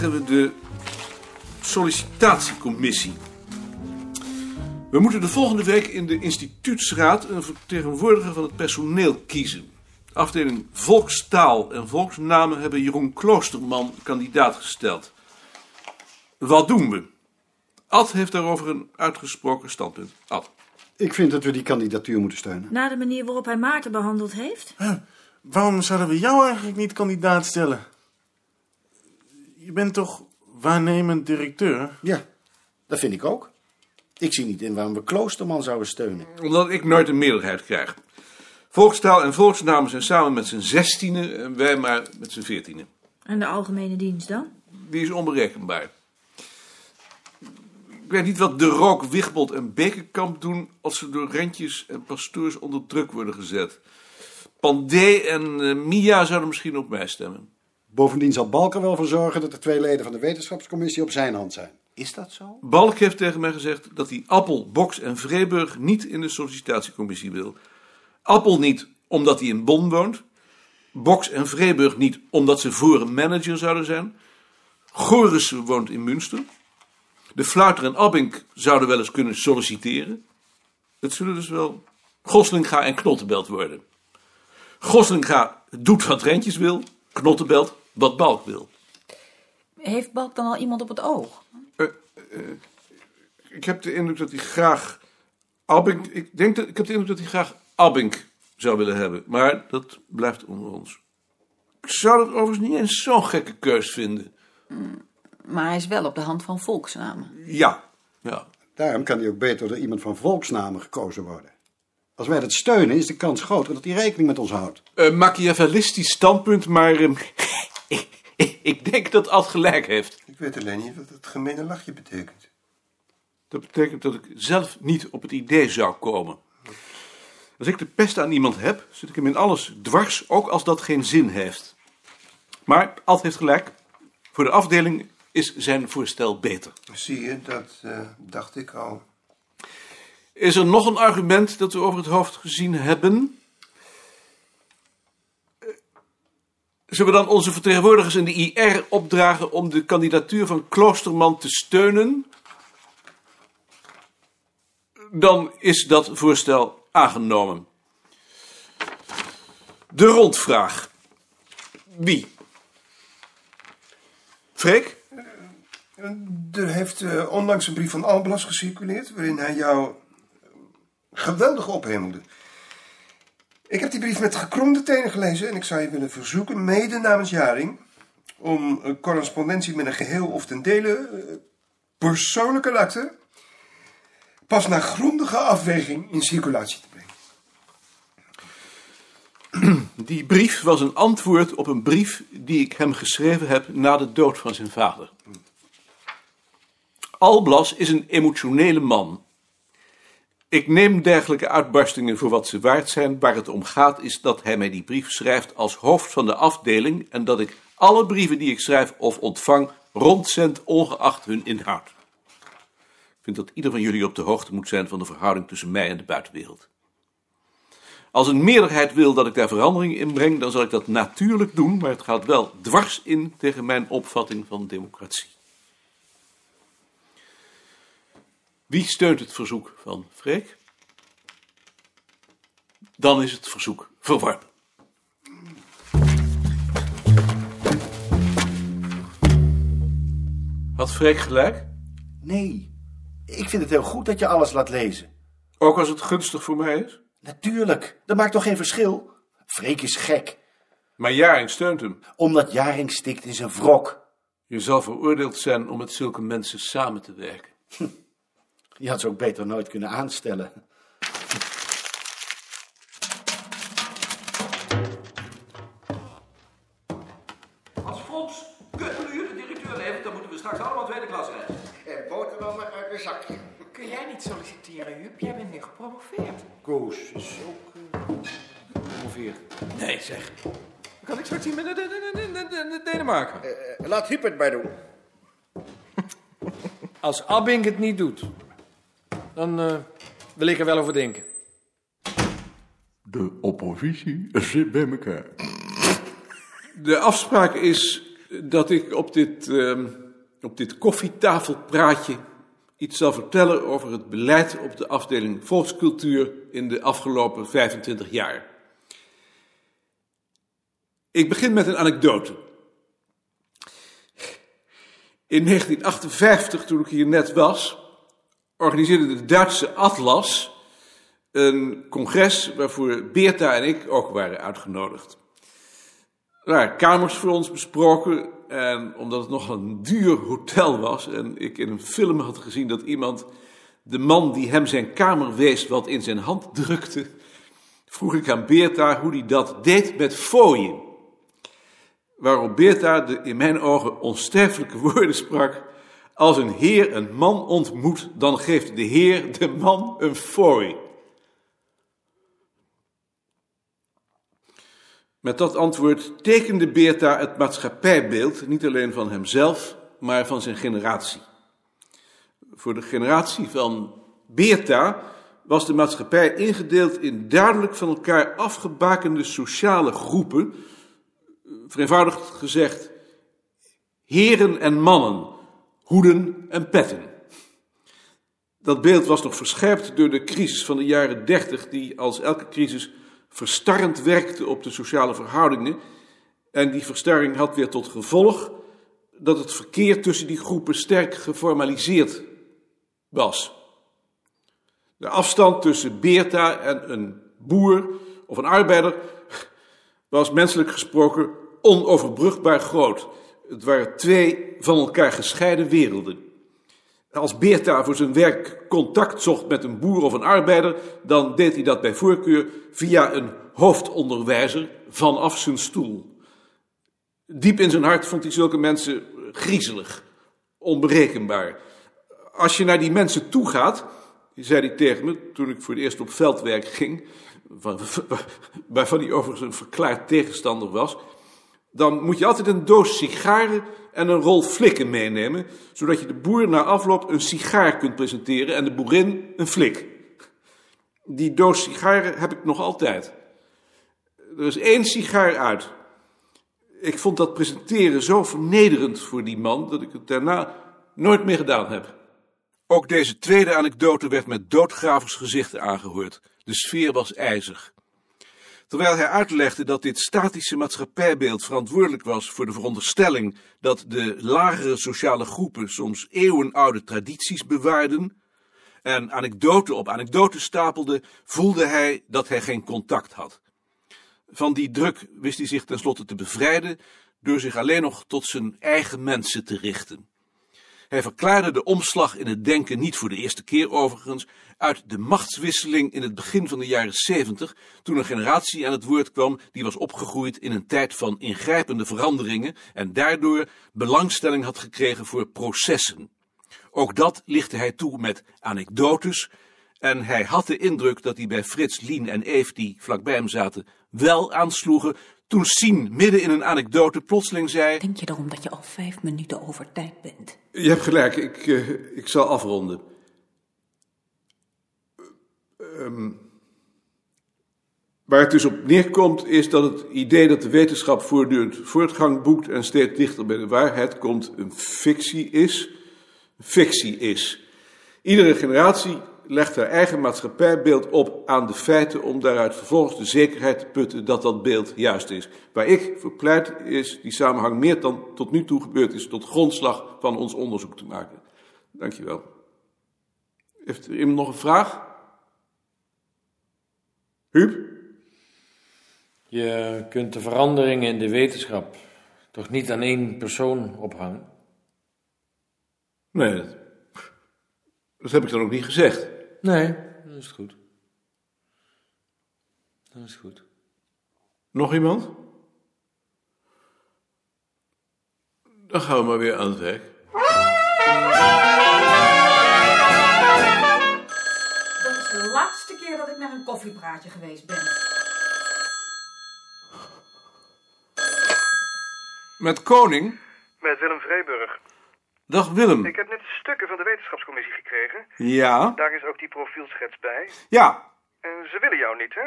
krijgen we de sollicitatiecommissie. We moeten de volgende week in de instituutsraad een vertegenwoordiger van het personeel kiezen. Afdeling Volkstaal en Volksnamen hebben Jeroen Kloosterman kandidaat gesteld. Wat doen we? Ad heeft daarover een uitgesproken standpunt. Ad. Ik vind dat we die kandidatuur moeten steunen. Na de manier waarop hij Maarten behandeld heeft? Waarom zouden we jou eigenlijk niet kandidaat stellen? Je bent toch waarnemend directeur? Ja, dat vind ik ook. Ik zie niet in waarom we Kloosterman zouden steunen. Omdat ik nooit een meerderheid krijg. Volkstaal en volksnamen zijn samen met z'n zestiende en wij maar met z'n veertiende. En de algemene dienst dan? Die is onberekenbaar. Ik weet niet wat De Rook, Wigbold en Bekenkamp doen als ze door rentjes en pastoors onder druk worden gezet. Pandé en eh, Mia zouden misschien op mij stemmen. Bovendien zal Balk er wel voor zorgen dat de twee leden van de wetenschapscommissie op zijn hand zijn. Is dat zo? Balk heeft tegen mij gezegd dat hij Appel, Boks en Vreeburg niet in de sollicitatiecommissie wil. Appel niet omdat hij in Bonn woont. Boks en Vreeburg niet omdat ze voor een manager zouden zijn. Gorissen woont in Münster. De Fluiter en Abink zouden wel eens kunnen solliciteren. Het zullen dus wel Goslinga en Knottenbelt worden. Goslinga doet wat Rentjes wil, Knottenbelt wat Balk wil. Heeft Balk dan al iemand op het oog? Ik heb de indruk dat hij graag Abink. Ik denk dat ik heb de indruk dat hij graag Abink zou willen hebben, maar dat blijft onder ons. Ik zou dat overigens niet eens zo'n gekke keus vinden. Maar hij is wel op de hand van volksnamen. Ja, ja. Daarom kan hij ook beter door iemand van volksnamen gekozen worden. Als wij dat steunen, is de kans groter dat hij rekening met ons houdt. Een machiavellistisch standpunt, maar ehm, ik denk dat Ad gelijk heeft. Ik weet alleen niet wat het gemene lachje betekent. Dat betekent dat ik zelf niet op het idee zou komen. Als ik de pest aan iemand heb, zit ik hem in alles dwars, ook als dat geen zin heeft. Maar Ad heeft gelijk. Voor de afdeling is zijn voorstel beter. Zie je, dat eh, dacht ik al. Is er nog een argument dat we over het hoofd gezien hebben? Zullen we dan onze vertegenwoordigers in de IR opdragen om de kandidatuur van Kloosterman te steunen? Dan is dat voorstel aangenomen. De rondvraag. Wie? Freek? Er heeft eh, onlangs een brief van Alblas gecirculeerd... waarin hij jou geweldig ophemelde. Ik heb die brief met gekromde tenen gelezen... en ik zou je willen verzoeken, mede namens Jaring... om een correspondentie met een geheel of ten dele eh, persoonlijk karakter... pas na grondige afweging in circulatie te brengen. Die brief was een antwoord op een brief die ik hem geschreven heb na de dood van zijn vader. Alblas is een emotionele man. Ik neem dergelijke uitbarstingen voor wat ze waard zijn. Waar het om gaat is dat hij mij die brief schrijft als hoofd van de afdeling en dat ik alle brieven die ik schrijf of ontvang rondzend ongeacht hun inhoud. Ik vind dat ieder van jullie op de hoogte moet zijn van de verhouding tussen mij en de buitenwereld. Als een meerderheid wil dat ik daar verandering in breng, dan zal ik dat natuurlijk doen, maar het gaat wel dwars in tegen mijn opvatting van democratie. Wie steunt het verzoek van Freek? Dan is het verzoek verworpen. Had Freek gelijk? Nee, ik vind het heel goed dat je alles laat lezen. Ook als het gunstig voor mij is? Natuurlijk, dat maakt toch geen verschil? Freek is gek, Maar Jaring steunt hem. omdat Jaring stikt in zijn wrok. Je zal veroordeeld zijn om met zulke mensen samen te werken. Je had ze ook beter nooit kunnen aanstellen. Als Frans Kutteluur de directeur levert, dan moeten we straks allemaal tweede klas rijden. En boterhammen uit de zakje. Kun jij niet solliciteren, Huub? Jij bent nu gepromoveerd. Koos is ook ongeveer. Nee, zeg. Dan kan ik straks niet met de, de, de, de, de, de Denemarken. Eh, laat Huub het maar doen. Als Abink het niet doet, dan eh, wil ik er wel over denken. De oppositie zit bij elkaar. De afspraak is dat ik op dit, ehm, op dit koffietafelpraatje iets zal vertellen over het beleid op de afdeling volkscultuur in de afgelopen 25 jaar. Ik begin met een anekdote. In 1958, toen ik hier net was, organiseerde de Duitse Atlas een congres waarvoor Beerta en ik ook waren uitgenodigd. Er waren kamers voor ons besproken en omdat het nogal een duur hotel was en ik in een film had gezien dat iemand de man die hem zijn kamer wees wat in zijn hand drukte, vroeg ik aan Beerta hoe hij dat deed met fooien. Waarop Beerta de in mijn ogen onsterfelijke woorden sprak, als een heer een man ontmoet, dan geeft de heer de man een fooi. Met dat antwoord tekende Beerta het maatschappijbeeld niet alleen van hemzelf, maar van zijn generatie. Voor de generatie van Beerta was de maatschappij ingedeeld in duidelijk van elkaar afgebakende sociale groepen, vereenvoudigd gezegd, heren en mannen, hoeden en petten. Dat beeld was nog verscherpt door de crisis van de jaren dertig, die als elke crisis verstarrend werkte op de sociale verhoudingen. En die verstarring had weer tot gevolg dat het verkeer tussen die groepen sterk geformaliseerd was. De afstand tussen Beerta en een boer of een arbeider was menselijk gesproken onoverbrugbaar groot. Het waren twee van elkaar gescheiden werelden. Als Beerta voor zijn werk contact zocht met een boer of een arbeider, dan deed hij dat bij voorkeur via een hoofdonderwijzer vanaf zijn stoel. Diep in zijn hart vond hij zulke mensen griezelig, onberekenbaar. Als je naar die mensen toe gaat, zei hij tegen me toen ik voor het eerst op veldwerk ging, waarvan hij overigens een verklaard tegenstander was, dan moet je altijd een doos sigaren en een rol flikken meenemen, zodat je de boer na afloop een sigaar kunt presenteren en de boerin een flik. Die doos sigaren heb ik nog altijd. Er is één sigaar uit. Ik vond dat presenteren zo vernederend voor die man dat ik het daarna nooit meer gedaan heb. Ook deze tweede anekdote werd met doodgraversgezichten aangehoord. De sfeer was ijzig. Terwijl hij uitlegde dat dit statische maatschappijbeeld verantwoordelijk was voor de veronderstelling dat de lagere sociale groepen soms eeuwenoude tradities bewaarden en anekdote op anekdote stapelde, voelde hij dat hij geen contact had. Van die druk wist hij zich tenslotte te bevrijden door zich alleen nog tot zijn eigen mensen te richten. Hij verklaarde de omslag in het denken niet voor de eerste keer overigens, uit de machtswisseling in het begin van de jaren zeventig, toen een generatie aan het woord kwam die was opgegroeid in een tijd van ingrijpende veranderingen en daardoor belangstelling had gekregen voor processen. Ook dat lichtte hij toe met anekdotes en hij had de indruk dat hij bij Frits, Lien en Eve, die vlakbij hem zaten, wel aansloegen toen Sien midden in een anekdote plotseling zei... Denk je erom dat je al vijf minuten over tijd bent? Je hebt gelijk, ik, uh, ik zal afronden. Um, waar het dus op neerkomt is dat het idee dat de wetenschap voortdurend voortgang boekt en steeds dichter bij de waarheid komt, een fictie is. Fictie is. Iedere generatie legt haar eigen maatschappijbeeld op aan de feiten om daaruit vervolgens de zekerheid te putten dat dat beeld juist is. Waar ik voor pleit is die samenhang meer dan tot nu toe gebeurd is tot grondslag van ons onderzoek te maken. Dankjewel. Heeft er iemand nog een vraag? Huub? Je kunt de veranderingen in de wetenschap toch niet aan één persoon ophangen? Nee, dat, dat heb ik dan ook niet gezegd. Nee, dan is het goed. Dan is het goed. Nog iemand? Dan gaan we maar weer aan het werk. Dat is de laatste keer dat ik naar een koffiepraatje geweest ben. Met Koning? Met Willem Vreeburg. Dag Willem. Ik heb net stukken van de wetenschapscommissie gekregen. Ja? Daar is ook die profielschets bij. Ja. En ze willen jou niet, hè?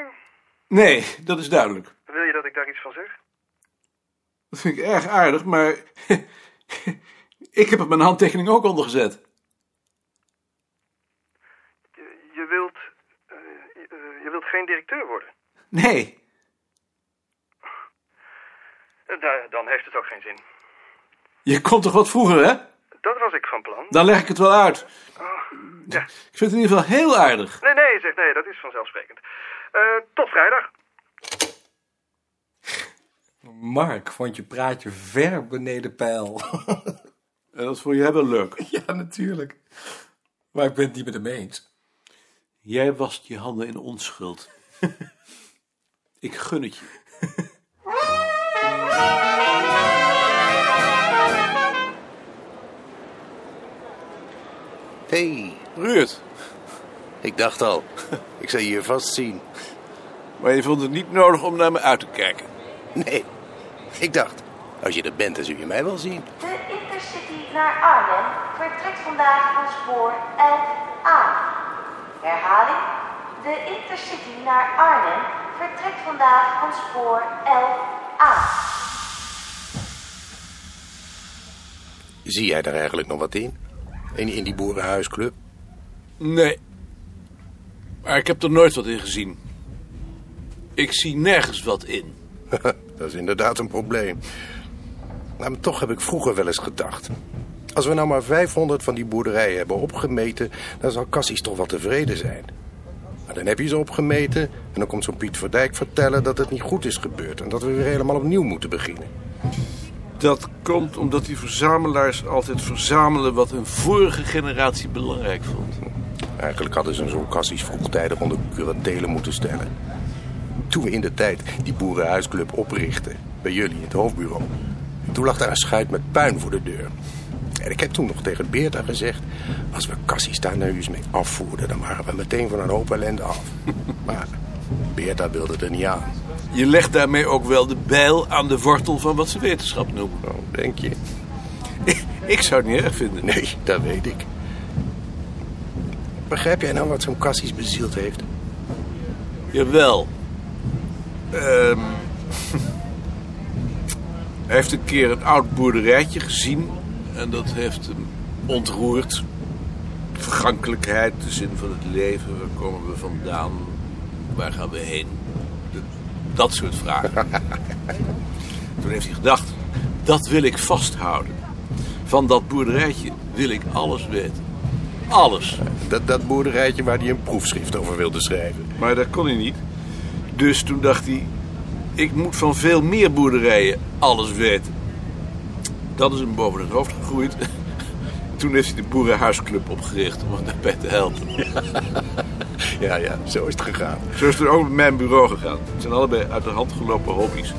Nee, dat is duidelijk. Wil je dat ik daar iets van zeg? Dat vind ik erg aardig, maar ik heb er mijn handtekening ook onder gezet. Je, je wilt... eh, je, eh, je wilt geen directeur worden. Nee, Eh, da- dan heeft het ook geen zin. je komt toch wat vroeger, hè? Dat was ik van plan. Dan leg ik het wel uit. Ja. Ik vind het in ieder geval heel aardig. Nee, nee, zeg nee, dat is vanzelfsprekend. Eh, tot vrijdag. Mark vond je praatje ver beneden peil. En dat vond jij wel leuk. ja, natuurlijk. Maar ik ben het niet met hem eens. Jij wast je handen in onschuld. ik gun het je. hey, Ruud. ik dacht al. Ik zou je hier vast zien. Maar je vond het niet nodig om naar me uit te kijken. Nee, ik dacht, als je er bent, dan zul je mij wel zien. De Intercity naar Arnhem vertrekt vandaag van spoor 11A. Herhaling. De Intercity naar Arnhem vertrekt vandaag van spoor 11A. Zie jij daar eigenlijk nog wat in? In, in die boerenhuisclub? Nee. Maar ik heb er nooit wat in gezien. Ik zie nergens wat in. dat is inderdaad een probleem. Maar toch heb ik vroeger wel eens gedacht. Als we nou maar 500 van die boerderijen hebben opgemeten... dan zal Cassis toch wel tevreden zijn. Maar dan heb je ze opgemeten... en dan komt zo'n Piet Verdijk vertellen dat het niet goed is gebeurd... en dat we weer helemaal opnieuw moeten beginnen. Dat komt omdat die verzamelaars altijd verzamelen wat een vorige generatie belangrijk vond. Eigenlijk hadden ze zo'n Cassis vroegtijdig onder curatele moeten stellen. Toen we in de tijd die boerenhuisclub oprichtten... bij jullie in het hoofdbureau... toen lag daar een schuit met puin voor de deur... En ik heb toen nog tegen Beerta gezegd... als we Cassis daar nou eens mee afvoerden... dan waren we meteen van een hoop ellende af. Maar Beerta wilde er niet aan. Je legt daarmee ook wel de bijl aan de wortel van wat ze wetenschap noemen. Oh, denk je? Ik zou het niet erg vinden. Nee, dat weet ik. Begrijp jij nou wat zo'n Cassis bezield heeft? Jawel. Ehm hij heeft een keer een oud boerderijtje gezien... en dat heeft hem ontroerd. Vergankelijkheid, de zin van het leven. Waar komen we vandaan? Waar gaan we heen? Dat soort vragen. Toen heeft hij gedacht, dat wil ik vasthouden. Van dat boerderijtje wil ik alles weten. Alles. Dat, dat boerderijtje waar hij een proefschrift over wilde schrijven. Maar dat kon hij niet. Dus toen dacht hij, ik moet van veel meer boerderijen alles weten. Dat is hem boven het hoofd gegroeid. Toen heeft hij de Boerenhuisclub opgericht om hem daarbij te helpen. Ja, ja, zo is het gegaan. Zo is het ook met mijn bureau gegaan. Het zijn allebei uit de hand gelopen hobby's.